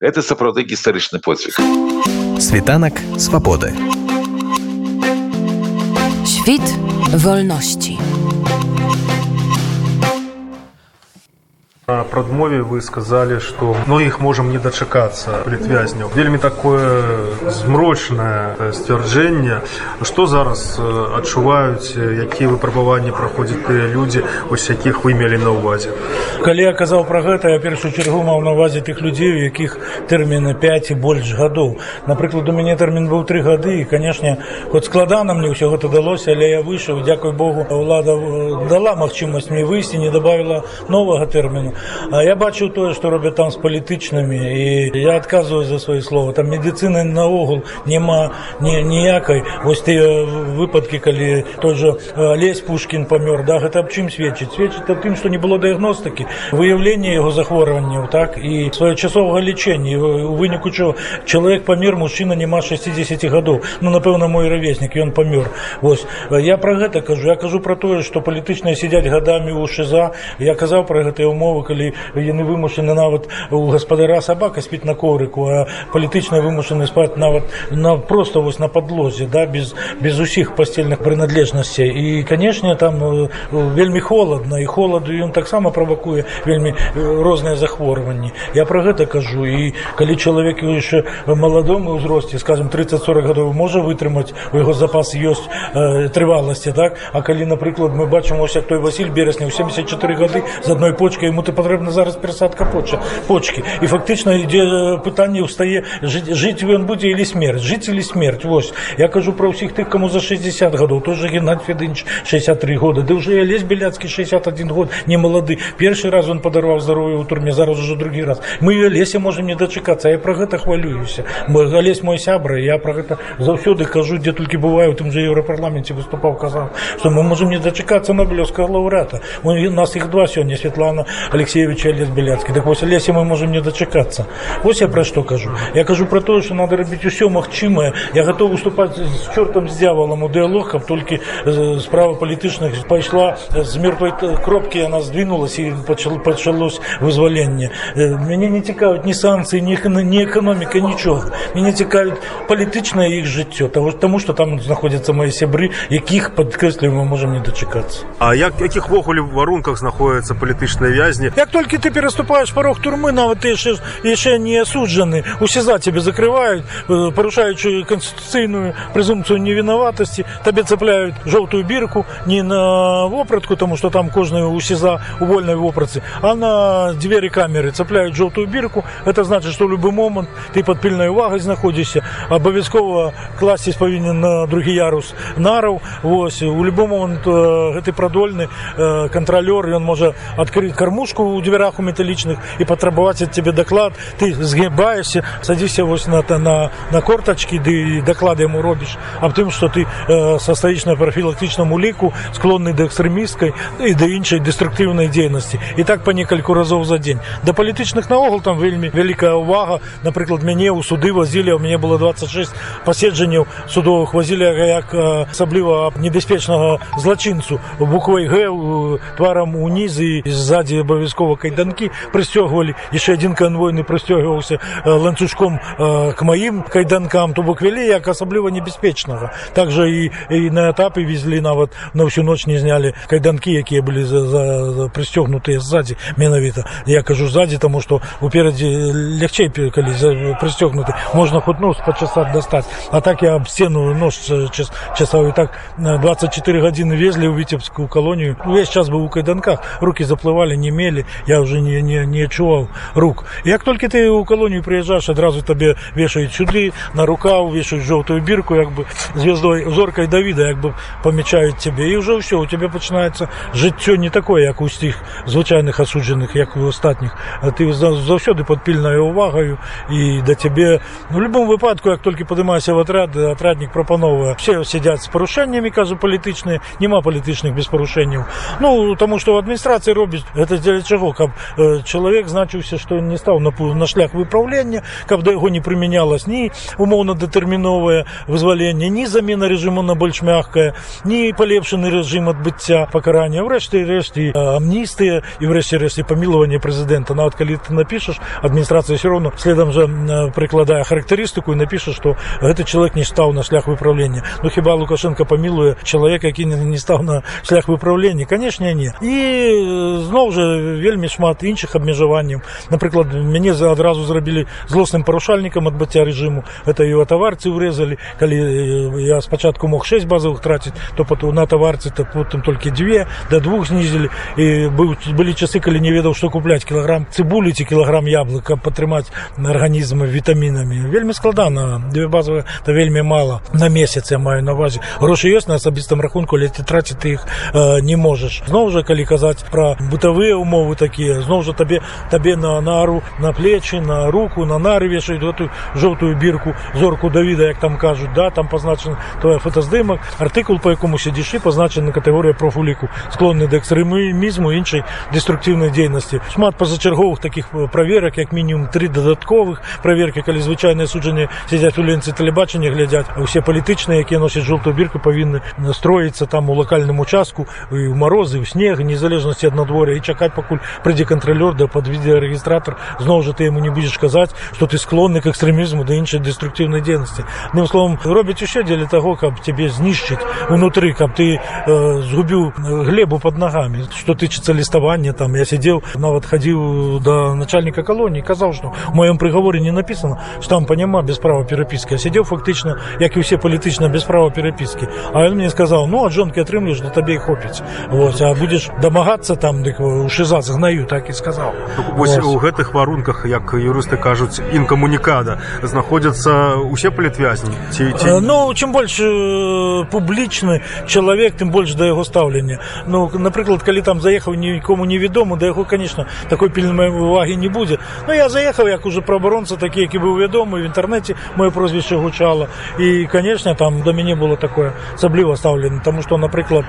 это сапраўды гістарычны подзвіг світанак свабоды Świt wolności. прадмове вы сказалі што многіх можам не дачакацца літвязняў вельмі такое змрочнае сцвярджэнне што зараз адчуваюць якія выпрабаванні праходзяць тыя людзі ось якіх вы мелі на ўвазе калі я казаў пра гэта я першую чаргу маў на ўвазе тых людзей у якіх тэрміны 5 і больш гадоў напрыклад у мяне тэрмін быў тры гады і канешне хоць складана мне ўсё гэта далося але я выйшаў дзякуй богу ўлада дала магчымасць мне выйсці не добавила новага тэрміну А я бачу тое, што робяць там з палітычнымі і я адказваю за свае словы. Там медыцыны наогул няма ні, ніякай вось тыя выпадкі, калі той жа лесь Пушкін памёр. Да, гэта аб чым сведчыць. Сведчыць аб тым, што не было дыягностыкі, выяўлення яго захворванняў так і своечасовага лічэння. У выніку чаго чалавек памер мужчына няма 60 гадоў. Ну напэўна, мой равеснік ён памёр. Вось я пра гэта кажу. Я кажу пра тое, што палітычныя сядзяць гадамі ў шыза. Я казаў пра гэтыя умовы, калі яны вымушаны нават у гаспадара сабака спіць на коврыку а палітычна вымушаны спаць нават на просто вось на подлозе да без без усіх пасцельных прыналежнасцей і канешне там вельмі холодна і холаду ён таксама правакуе вельмі розныя захворванні я про гэта кажу і калі чалавек яшчэ маладому ўзросце скажем 30-40 гадоў можа вытрымаць у яго запас ёсць э, трываласці так а калі напрыклад мы бачым ось як той Васіль берасня ў 74 гады з адной почкай ему ты патрэбна зараз перасадка поча почки і фактычна ідзе пытанне ўстае жыць ён будзе или смерть жыць или смерть вось я кажу про ўсіх тых кому за 60 гадоў тоже геннад федыч 63 года ды уже лезь беляцкі 61 год не малады першы раз он падарваў здароўе ў турме зараз уже другі раз мы ее лесе можем не дачакацца я про гэта хвалююся мой галесь мой сябра я про гэта заўсёды кажу дзе толькі бываю тым же еўрапарламенце выступаў казаў что мы можем не дачакацца нобелевского лаўрата у нас их два сёння Светлана алексеевича лес беляцкі так вось лесе мы можем не дачакацца ось я пра што кажу я кажу про тое что надо рабіць усё магчымае я готов выступаць з чортам з дьяволом у дыалог каб толькі справа палітычных пайшла з мертвой кропкі она сдвинулась і пачал пачалось вызваленне мяне не цікаваць ні санкцыі ні не эканоміка нічога мяне цікавіць палітычнае іх жыццё того таму что там знаходзяцца мои сябры якіх падкрэслю мы можем не дачакацца А як якіх ввогуле варунках знаходяцца палітычныя вязні як толькі ты пераступаешь порог турмы нават ты яшчэ яшчэ не асуджаны у сеза тебе закрываюць парушаючы канституцыйную прэзумпцыю невінаватасці табе цапляюць жоўтую бірку не на вопратку тому что там кожны у сеза у вольнай вопрацы а на дзверы камеры цапляюць жоўтую бірку это значит что любы момант ты под пільнай увагай знаходзішся абавязкова класціць павінен на другі ярус нараў вось у любой момант гэты прадольны кантралёр ён можа адкрыць кармушку у дверах у металлічных і патрабаваць ад тебе даклад ты згибаешься садзіся вось на на на кортачки ды даклады яму робіш аб тым что ты э, састаіш на прафілактычнаму ліку склонны да экстрэміскай і да іншай дэструктыўнай дзейнасці і так па некалькі разоў за дзень да палітычных наогул там вельмі вялікая ўвага напрыклад мяне ў суды вазілі у мяне было 26 паседжанняў судовых вазілі як асабліва небяспечнага злачынцу буквой г тварам унізы сзади абавязкова кайданкі прысцёгвалі яшчэ адзін канвойны прысцёгваўся ланцужком к маім кайданкам то бок вялі як асабліва небяспечнага также і і на этапы везлі нават на ўсю ноч не знялі кайданкі якія былі за, за, за прысцёгнутыя сзади менавіта я кажу сзади тому что уперадзе лягчэй калі прысцёгнуты можна хоць нос пачасаць дастаць а так я аб сцену нож час, часаў і так 24 гадзіны везлі ў віцебскую калонію увесь час быў у кайданках руки заплывалі не мелі я уже не не не адчуваў рук як толькі ты ў калонію прыязджаеш адразу табе вешаюць сюды на рукаў вешаюць жоўтую бірку як бы звездой зоркай давіда як бы памячаюць цябе і ўжо ўсё у тебе пачынаецца жыццё не такое як у стых звычайных асуджаных як у астатніх а ты заўсёды под пільнаю увагаю і да цябе в любом выпадку як толькі падымайся в атрад атраднік прапановвае все сядзяць з парушэннямі кажу палітычныя няма палітычных без парушэнняў ну таму што ў адміністрацыі робіць гэта дзеля чаго каб э, чалавек значыўся што не стаў на на шлях выпраўлення каб да яго не прымянялась ні умоўна датэрміновае вызваленне ні замена рэжыму на больш мягкае ні палепшаны рэжым адбыцця пакарання ўрэшце рэшце амністыя і ўрэшце рэшце памілаванне прэзідэнта нават калі ты напішаш адміністрацыя все роўно следам жа прыкладае характарыстыку і напіша што гэты чалавек не стаў на шлях выпраўлення ну хіба лукашенко памілуе чалавек які не стаў на шлях выпраўлення канешне не і зноў жа вельмі шмат іншых абмежаванняў напрыклад мяне за адразу зрабілі злосным парушальнікам адбыцця рэжыму это і таварцы ўрэзалі калі я спачатку мог 6 базовых траціць то потом на таварцы то потым толькі дзве до двух знізілі і быў былі часы калі не ведаў што купляць кілаграм цыбулі ці кілаграм яблык каб падтрымаць арганізмы вітамінамі вельмі складана две базовые то вельмі мало на месяц я маю на увазе грошы ёсць на асабістым рахунку але ты траціць ты іх э, не можаш зноў жа калі казаць пра бытавыя умовы такія зноў жа табе табе на нару на плечы на руку на нары вешаюць гэтую жоўтую бірку зорку давіда як там кажуць да там пазначана твоя фотаздымак артыкул по якому сядзішы пазначана катэгорыя профуліку склонны да экстрэмізму іншай деструктыўнай дзейнасці шмат пазачарговых таких праверак як мінімум три дадатковых праверкі калі звычайныя суджанні сядзяць у ленцы тэлебачання глядзяць усе палітычныя якія носяць жоўтую бірку павінны настроіцца там у лакальным участку і ў марозы ў снег незалежнасці ад надвор'я і чакаць пакуль прыйдзе кантралёр да пад відэарэгістратор зноў жа ты яму не будзеш казаць што ты склонны к экстрэмізму да іншай деструктыўнай дзейнасціным словом робяць усе дзеля таго каб цябе знішчыць унутры каб ты э, згубіў глебу под нагамі што тычыцца ліставання там я сядзеў нават хадзіў да начальніка калоніі казаў што у маём прыгаворе не напісана штампа няма без права перапіскі я сядзеў фактычна як і ўсе палітычна без права перапіскі а ён мне сказаў ну ад жонкі атрымліваеш да табе і хопіць вот а будзеш дамагацца там дык у шыза згнаю так і сказаў вось у гэтых варунках як юрысты кажуць інкамунікада знаходзяцца усе палітвязні ці, ці... Э, ну чым больш э, публічны чалавек тым больш да яго стаўлення ну напрыклад калі там заехаў нікому невядому да яго конечно такой пільнай увагі не будзе Ну я заехаў як уже праабаронца такі які быў вядомы в інтэрнэце моё прозвішча гучала і конечно там да мяне было такое асабліва стаўлена тому что напрыклад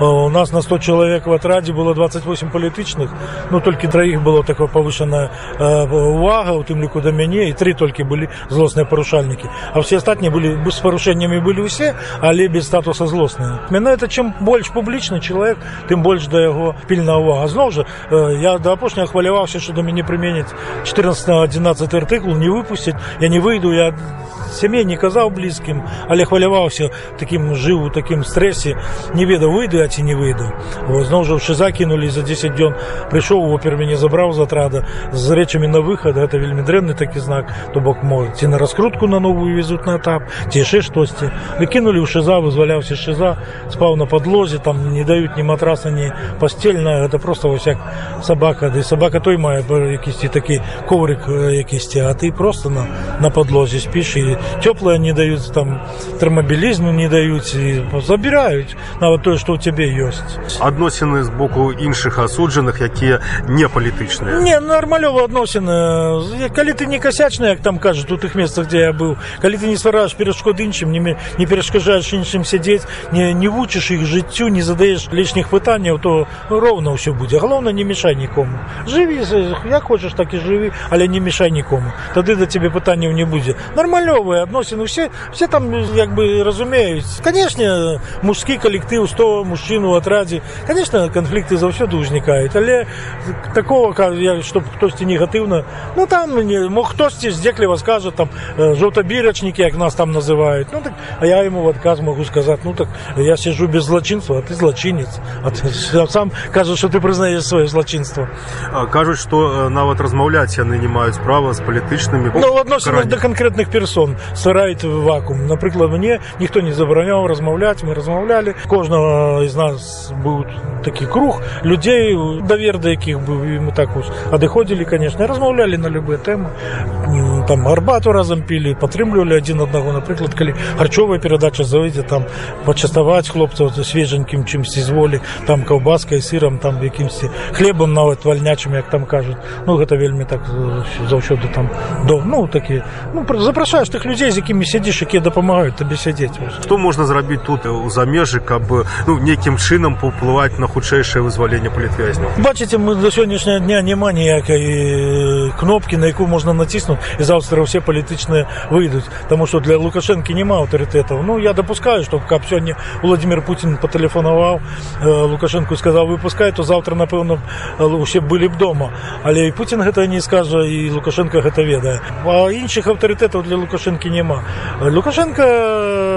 э, у нас на 100 чалавек в атрадзе было 28 палітычных ну толькі траіх было такое павышаная увага у тым ліку да мяне і тры толькі былі злосныя парушальнікі а все астатнія былі бы з парушэннямі былі ўсе але без статуса злосныя менавіта чым больш публічны чалавек тым больш да яго пільна увага зноў жа я да апошняга хваляваўся што да мяне прыменяць 14 11 артыкул не выпусціць я не выйду я сямей не казаў блізкім але хваляваўся таким жыву таким стрэсе не ведаў выйду а ці не выйду зноў жа ўшы закінулі за 10 дзён прыйшоў опер мяне забраў з атрада з рэчамі на выхад гэта вельмі дрэнны такі знак то бок можа ці на раскрутку на новую везут на этап ці яшчэ штосьці выкінулі ў шыза вызваляўся шыза спаў на подлозе там не даюць ні матраса ні пастельная гэта просто вось як сабака ды сабака той мае якісьці такі коврик якісьці а ты просто на на подлозе спіш і цёплыя не даюць там тэрмабілізму не даюць і забіраюць нават тое што ў цябе ёсць адносіны з боку іншых асуджаных якія не палітычныя не нармалёва адносіны калі ты не касячны як там кажуць у тых месцах дзе я быў калі ты не ствараеш перашкод іншым не, не перашкажаеш іншым сядзець не, не вучыш іх жыццю не задаеш лішніх пытанняў то ну, роўна ўсё будзе галоўна не мешай нікому жыві як хочаш так і жыві але не мешай нікому тады да цябе пытанняў не будзе нармалёвыя адносіны все все там як бы разумеюць канешне мужскі калектыў 100 мужчын у атрадзе конечно канфлікты заўсёды ўзнікаюць але такого я чтоб хтосьці негатыўна ну там не мог хтосьці здзекліва скажа там жоўтабірачнікі як нас там называют ну так а я ему в адказ могу сказать ну так я сижу без злачынства а ты злачынец а ты сам кажа что ты прызнаеш сваё злачынство кажуць что нават размаўляць яны не маюць права з палітычнымі ну, адносінах да канкрэтных персон ствараюць вакуум напрыклад мне ніхто не забараняў размаўляць мы размаўлялі кожнага з нас быў такі круг людзей давер да якіх быў і мы так адыходзілі конечно размаўлялі на любыя тэмы там арбату разам пілі падтрымлівалі адзін аднаго напрыклад калі харчовая перадача зайдзе там пачаставаць хлопцаў свеженькім чымсьці зволі там каўбаскай сырам там якімсьці хлебам нават вальнячым як там кажуць ну гэта вельмі так заўсёды там до ну такі ну пр- запрашаєш тих людей, з якими сидиш, які допомагають тобі сидіти. Што можна зрабіць тут у замежжы, каб ну нейкім чынам паўплываць на хутчэйшае вызваленне палітвязняў. Бачите, ми до сьогоднішнього дня нема ніякої е, кнопки, на яку можна натиснути, і завтра всі політичні вийдуть. Тому що для Лукашенки нема авторитетів. Ну, я допускаю, що як сьогодні Володимир Путін потелефонував е, Лукашенку і сказав, випускай, то завтра, напевно, е, усі були б вдома. Але і Путін гэта не скаже, і Лукашенко гэта ведає. А інших авторитетів для Лукашенки нема. Лукашенко,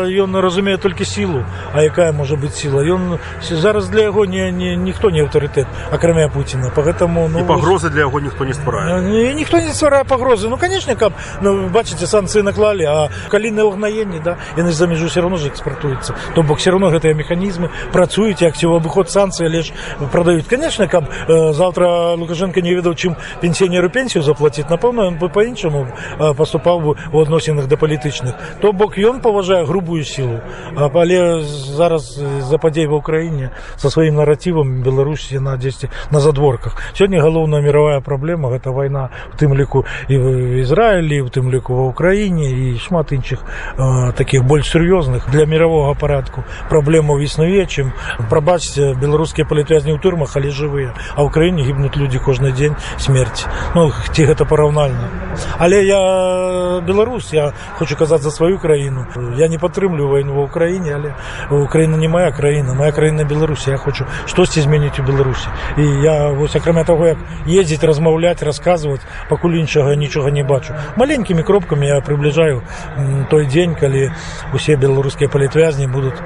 він розуміє тільки силу. А яка може бути сила? Він, зараз для його ні, ні, ніхто не авторитет, окрім Путіна. Поэтому, ну, І пагрозы для яго ніхто не стварае. Э, и Никто не стварае пагрозы. Ну, конечно, каб, ну, бачите, санкции наклали, а калі на угнаенні, да, яны за мяжу все равно же экспортуюцца. То бок все равно гэтыя механізмы працуюць, як ці абыход санкцый, але ж продаюць. Конечно, каб э, завтра Лукашенко не ведаў, чым пенсіянеру пенсію заплаціць, напэўна, ён бы по-іншаму э, паступаў бы у адносінах да палітычных. То бок ён паважае грубую сілу. А, але зараз э, за падзей ва ўкраіне со сваім наратывам Беларусь яна дзесьці на задворках. Сёння галоўная мировая праблема гэта вайна у тым ліку і в Ізраілі, у тым ліку ва ўкраіне і шмат іншых э, таких больш сур'ёзных для мирового парадку праблемаў існуе, чым прабачце беларускія палітвязні ў турмах, але жывыя, а ў краіне гібнуць людзі кожны дзень смерць. Ну ці гэта параўнальна. Але я беларус, я хочу казаць за сваю краіну. Я не падтрымлю вайну ва ўкраіне, але Украіна не моя краіна, моя краіна Беларусі. Я хочу штосьці змяніць у Беларусі. І я вось акрамя таго, як ездзіць, размаўляць, расказваць, пакуль іншага нічога не бачу. Маленькімі кропкамі я прыбліжаю м, той дзень, калі усе беларускія палітвязні будуць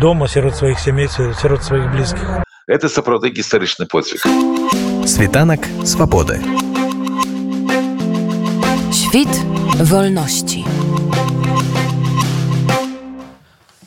дома сярод сваіх сямей, сярод сваіх блізкіх. Это сапраўды гістарычны подзвіг. Світанак свабоды. Świt wolności.